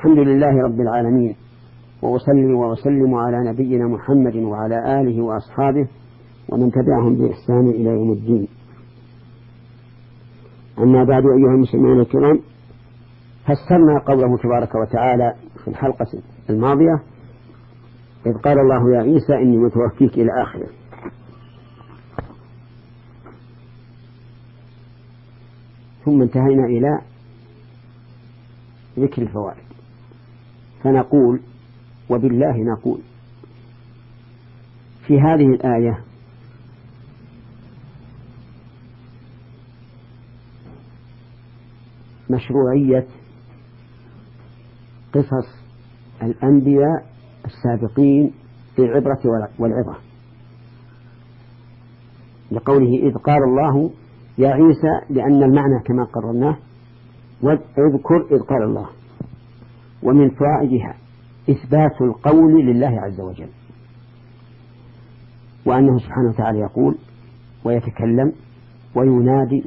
الحمد لله رب العالمين وأصلي وأسلم على نبينا محمد وعلى آله وأصحابه ومن تبعهم بإحسان إلى يوم الدين. أما بعد أيها المسلمون الكرام فسرنا قوله تبارك وتعالى في الحلقة الماضية إذ قال الله يا عيسى إني متوفيك إلى آخره. ثم انتهينا إلى ذكر الفوائد. فنقول وبالله نقول. في هذه الآية مشروعية قصص الأنبياء السابقين في العبرة والعظة. لقوله إذ قال الله يا عيسى لأن المعنى كما قررناه واذكر إذ قال الله. ومن فوائدها إثبات القول لله عز وجل. وأنه سبحانه وتعالى يقول ويتكلم وينادي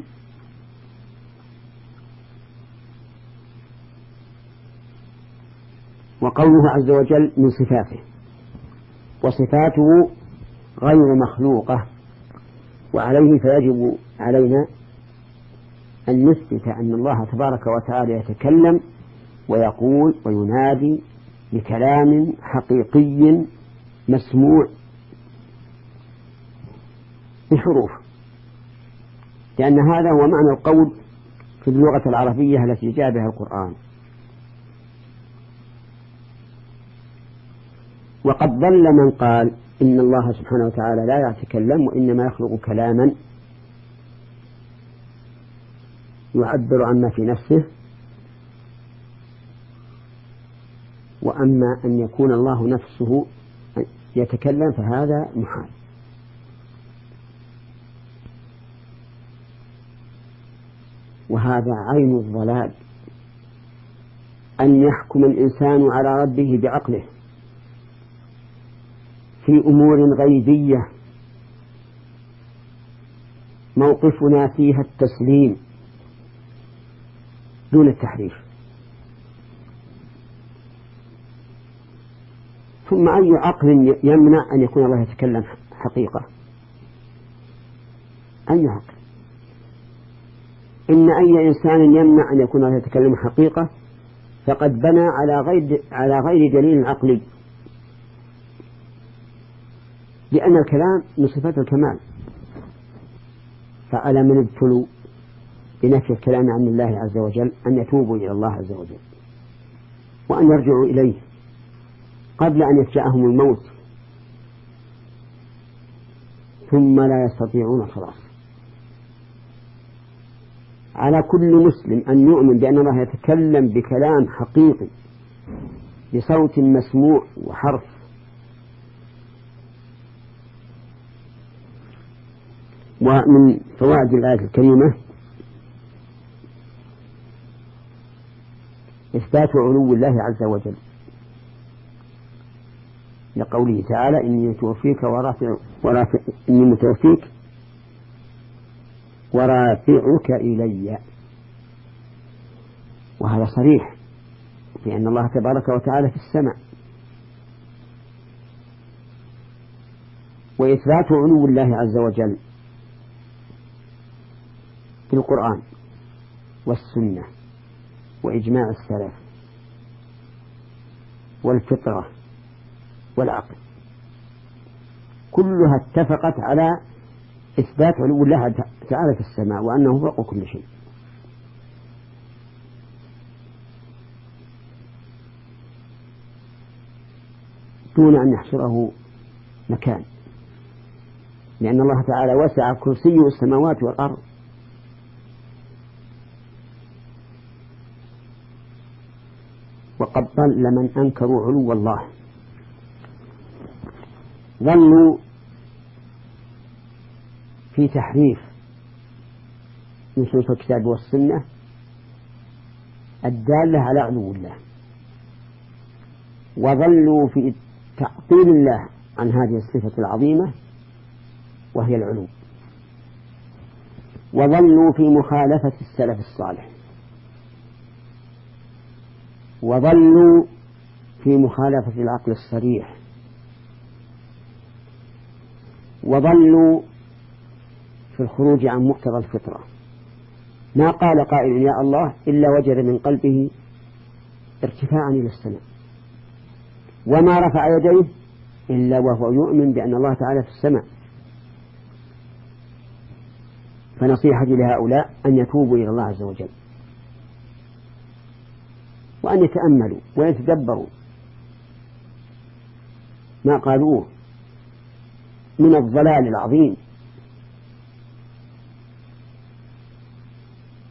وقوله عز وجل من صفاته وصفاته غير مخلوقة وعليه فيجب علينا أن نثبت أن الله تبارك وتعالى يتكلم ويقول وينادي بكلام حقيقي مسموع بحروف. لأن هذا هو معنى القول في اللغة العربية التي جاء بها القرآن. وقد ضل من قال إن الله سبحانه وتعالى لا يتكلم وإنما يخلق كلاما يعبر عما في نفسه وأما أن يكون الله نفسه يتكلم فهذا محال. وهذا عين الضلال. أن يحكم الإنسان على ربه بعقله. في أمور غيبية. موقفنا فيها التسليم. دون التحريف. ثم أي عقل يمنع أن يكون الله يتكلم حقيقة؟ أي عقل؟ إن أي إنسان يمنع أن يكون الله يتكلم حقيقة فقد بنى على غير على غير دليل عقلي. لأن الكلام من صفات الكمال. فعلى من ابتلوا بنفي الكلام عن الله عز وجل أن يتوبوا إلى الله عز وجل وأن يرجعوا إليه. قبل أن يفجأهم الموت. ثم لا يستطيعون الخلاص على كل مسلم أن يؤمن بأن الله يتكلم بكلام حقيقي بصوت مسموع وحرف. ومن فوائد الآية الكريمة إثبات علو الله عز وجل. لقوله تعالى إني متوفيك ورافع ورافع إني متوفيك ورافعك إلي. وهذا صريح في أن الله تبارك وتعالى في السماء. وإثبات علو الله عز وجل في القرآن والسنة وإجماع السلف والفطرة والعقل. كلها اتفقت على إثبات علو الله تعالى في السماء وأنه فوق كل شيء. دون أن يحصره مكان. لأن الله تعالى وسع كرسيه السماوات والأرض. وقد ضل من أنكروا علو الله. ظنوا في تحريف نصوص الكتاب والسنة الدالة على علو الله وظلوا في تعطيل الله عن هذه الصفة العظيمة وهي العلو وظلوا في مخالفة السلف الصالح وظلوا في مخالفة العقل الصريح. وظلوا في الخروج عن مقتضى الفطرة. ما قال قائل يا الله إلا وجد من قلبه ارتفاعا إلى السماء. وما رفع يديه إلا وهو يؤمن بأن الله تعالى في السماء. فنصيحتي لهؤلاء أن يتوبوا إلى الله عز وجل. وأن يتأملوا ويتدبروا. ما قالوه من الضلال العظيم.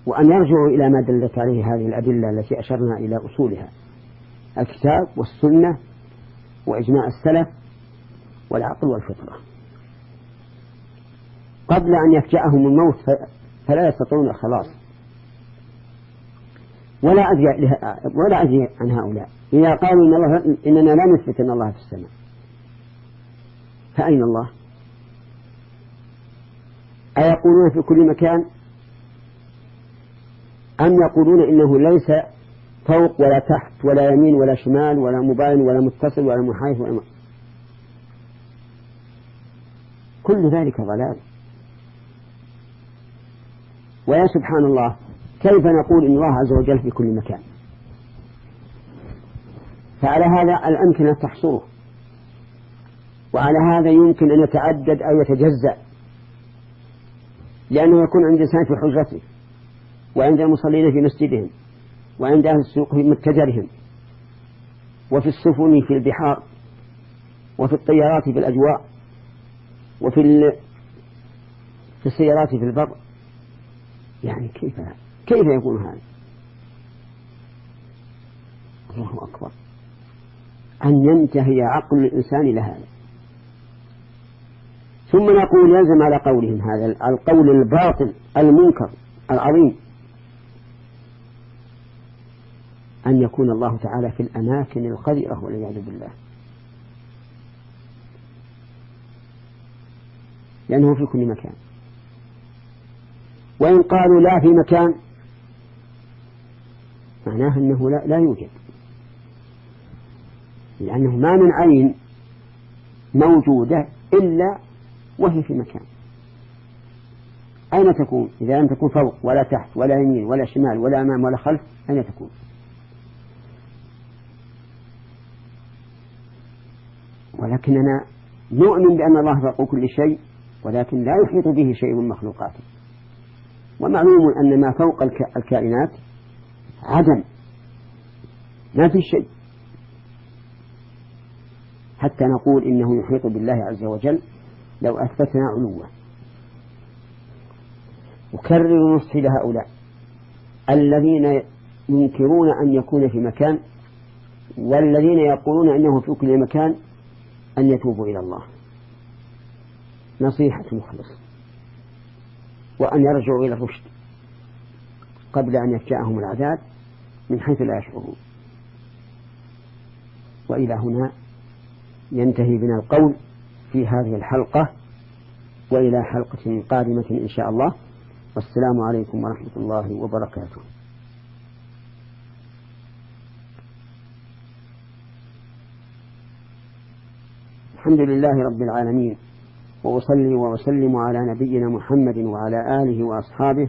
وأن يرجعوا إلى ما دلت عليه هذه الأدلة التي أشرنا إلى أصولها. الكتاب والسنة وإجماع السلف والعقل والفطرة. قبل أن يفجأهم الموت فلا يستطيعون الخلاص. ولا أدري ولا أدري عن هؤلاء. إذا قالوا إن الله إننا لا نثبت أن الله في السماء. فأين الله؟ أيقولون في كل مكان أم يقولون إنه ليس فوق ولا تحت ولا يمين ولا شمال ولا مباين ولا متصل ولا محايف ولا م... كل ذلك ضلال. ويا سبحان الله كيف نقول إن الله عز وجل في كل مكان؟ فعلى هذا الأمكنة تحصره وعلى هذا يمكن أن يتعدد أو يتجزأ. لأنه يكون عند الإنسان في حجرته وعند المصلين في مسجدهم وعند أهل السوق في متجرهم وفي السفن في البحار وفي الطيارات في الأجواء وفي ال... في السيارات في البر. يعني كيف كيف يكون هذا؟ الله أكبر. أن ينتهي عقل الإنسان لهذا ثم نقول يلزم على قولهم هذا القول الباطل المنكر العظيم. أن يكون الله تعالى في الأماكن القذرة والعياذ بالله. لأنه في كل مكان. وإن قالوا لا في مكان معناه أنه لا, لا يوجد. لأنه ما من عين موجودة إلا وهي في مكان. أين تكون؟ إذا لم تكون فوق ولا تحت ولا يمين ولا شمال ولا أمام ولا خلف أين تكون؟ ولكننا نؤمن بأن الله فوق كل شيء ولكن لا يحيط به شيء من مخلوقاته. ومعلوم أن ما فوق الكائنات عدم ما في شيء. حتى نقول إنه يحيط بالله عز وجل لو أثبتنا علوه أكرر نصحي لهؤلاء الذين ينكرون أن يكون في مكان والذين يقولون أنه في كل مكان أن يتوبوا إلى الله. نصيحة مخلص. وأن يرجعوا إلى الرشد قبل أن يفجأهم العذاب من حيث لا يشعرون. وإلى هنا ينتهي بنا القول. في هذه الحلقة وإلى حلقة قادمة إن شاء الله. والسلام عليكم ورحمة الله وبركاته. الحمد لله رب العالمين وأصلي وأسلم على نبينا محمد وعلى آله وأصحابه